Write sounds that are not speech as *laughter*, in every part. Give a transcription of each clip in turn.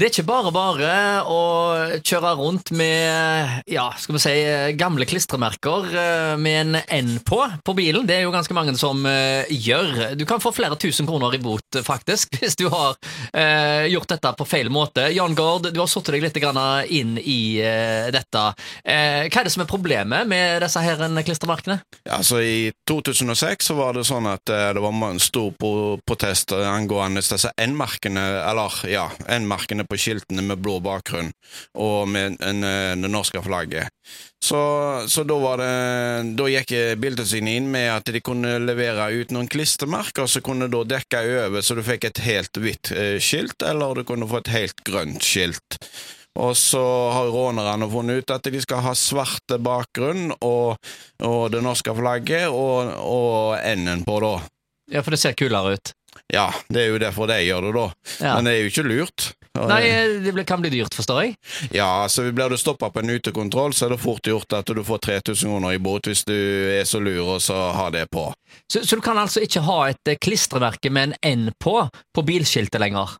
Det er ikke bare bare å kjøre rundt med ja, skal vi si, gamle klistremerker eh, med en N på på bilen. Det er jo ganske mange som uh, gjør. Du kan få flere tusen kroner i bot, faktisk, *laughs* hvis du har eh, gjort dette på feil måte. Jan Gaard, du har satt deg litt inn i eh, dette. hva er det som er problemet med disse her klistremerkene? Altså, I 2006 så var det sånn at det var en stor protest angående disse N-merkene, eller ja, N-merkene på skiltene med blå bakgrunn og med en, en, det norske flagget. Så, så da, var det, da gikk Biltilsynet inn med at de kunne levere ut noen klistremerker som kunne da dekke over, så du fikk et helt hvitt eh, skilt, eller du kunne få et helt grønt skilt. Og så har rånerne funnet ut at de skal ha svarte bakgrunn og, og det norske flagget og, og N-en på, da. Ja, for det ser kulere ut. Ja, det er jo derfor de gjør det, da. Ja. Men det er jo ikke lurt. Nei, det kan bli dyrt, forstår jeg? Ja, så blir du stoppa på en utekontroll, så er det fort gjort at du får 3000 kroner i bot hvis du er så lur og så har det på. Så, så, du kan altså ikke ha et eh, klistremerke med en N på på bilskiltet lenger?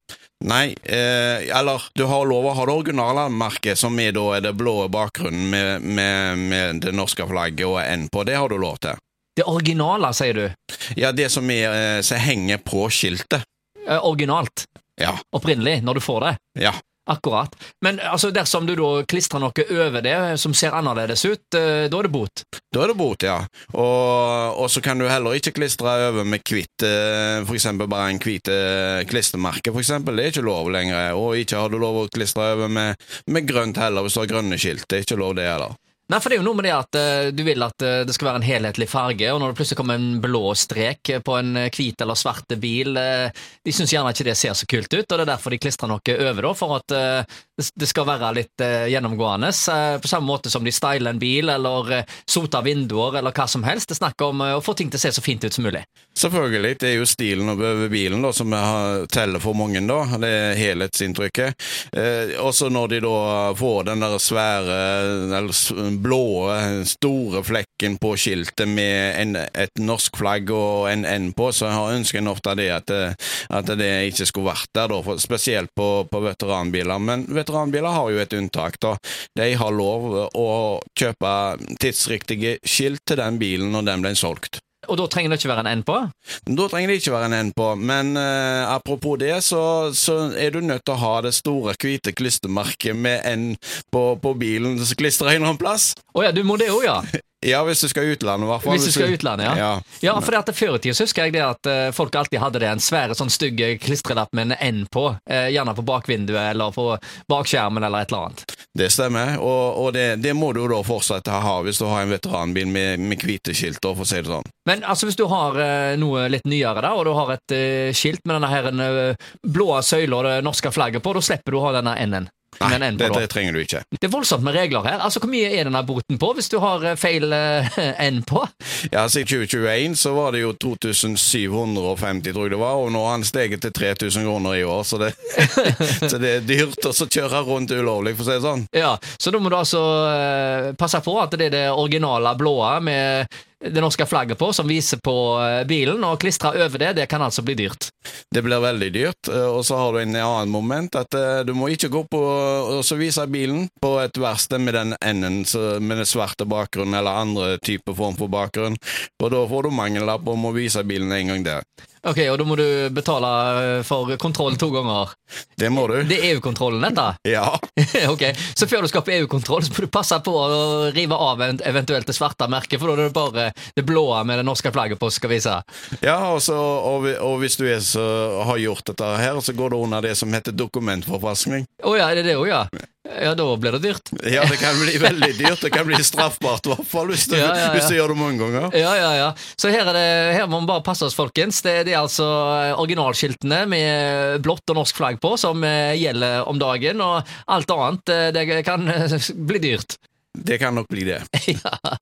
Nei, eh, eller du har lov å ha det originale merket, som er da er det blå bakgrunnen med, med, med det norske flagget og N på. Det har du lov til. Det originale, sier du? Ja, det som, er, eh, som henger på skiltet. Eh, originalt? Ja. Opprinnelig, når du får det? Ja. Akkurat. Men altså, dersom du da klistrer noe over det som ser annerledes ut, eh, da er det bot? Da er det bot, ja. Og, og så kan du heller ikke klistre over med hvitt, for eksempel bare en hvit klistremerke, for eksempel. Det er ikke lov lenger. Og ikke har du lov å klistre over med, med grønt heller, hvis du har grønne skilt. Det er ikke lov, det heller. Nei, for det er jo noe med det at uh, du vil at uh, det skal være en helhetlig farge, og når det plutselig kommer en blå strek på en eh, hvit eller svart bil, uh, de syns gjerne ikke det ser så kult ut, og det er derfor de klistrer noe over, da, for at det skal være litt gjennomgående. på samme måte som de styler en bil, eller soter vinduer, eller hva som helst. Det er snakk om å få ting til å se så fint ut som mulig. Selvfølgelig. Det er jo stilen over bilen da, som teller for mange, da. Det er helhetsinntrykket. også når de da får den der svære eller blå, store flekken på skiltet med en, et norsk flagg og en N på, så har ønsket en ofte det at, at, det ikke skulle vært der, da, spesielt på, på, veteranbiler. Men veteranbiler har jo et unntak. da. De har lov å kjøpe tidsriktige skilt til den bilen når den ble solgt. Og da trenger det ikke være en N på? Da trenger det ikke være en N på, men uh, apropos det, så, så, er du nødt til å ha det store, hvite klistremerket med N på, på bilen klistra en eller annen plass. Å oh ja, du må det òg, ja? *laughs* Ja, hvis du skal i utlandet, i hvert fall. Hvis du skal i utlandet, ja. Ja, ja for det at Før i tida husker jeg det at uh, folk alltid hadde det en svære sånn stygg klistrelapp med en N på. Uh, gjerne på bakvinduet eller på bakskjermen eller et eller annet. Det stemmer, og, og det, det, må du da fortsette å ha hvis du har en veteranbil med, med hvite skilt, for å si det sånn. Men altså, hvis du har uh, noe litt nyere, da, og du har et skilt med denne her blå søyla og det norske flagget på, da slipper du å ha denne N-en. Nei, det, det, trenger du ikke. Det er voldsomt med regler her. Altså, Hvor mye er denne boten på hvis du har eh, feil uh, *laughs* N på? Ja, altså I 2021 så var det jo 2750, tror jeg det var, og nå har han steget til 3000 kroner i år. Så det, *laughs* så det er dyrt å kjøre rundt ulovlig, for å si det sånn. Ja, Så da må du altså uh, passe på at det er det originale blåa med det norske flagget på, som viser på eh, bilen, og klistre over det, det kan altså bli dyrt. Det blir veldig dyrt, eh, og så har du en annen moment, at eh, du må ikke gå på og vise bilen på et verksted med den enden med den svarte bakgrunnen, eller andre typer form for bakgrunn, og da får du mangellapp om å vise bilen en gang der. Ok, og da må du betale for kontroll to ganger? Det må du. Det er EU-kontrollen, dette? Ja. *laughs* ok, Så før du skal på EU-kontroll, så må du passe på å rive av eventuelt det svarte merket, for da er det bare det blå med det norske flagget på skal vise? Ja, også, og, og, hvis du så, har gjort dette her, så går det under det som heter dokumentforfalskning. Å oh, ja, er det det òg, ja? Ja, da blir det dyrt. Ja, det kan bli veldig dyrt. Det kan bli straffbart, i hvert fall, hvis du, ja, ja, hvis du gjør det mange ganger. Ja, ja, ja. Så her, det, her må vi bare passe oss, folkens. Det, det, er altså originalskiltene med blått og norsk flagg på som eh, gjelder om dagen, og alt annet eh, det kan *laughs* bli dyrt. Det kan nok bli det. *laughs* ja.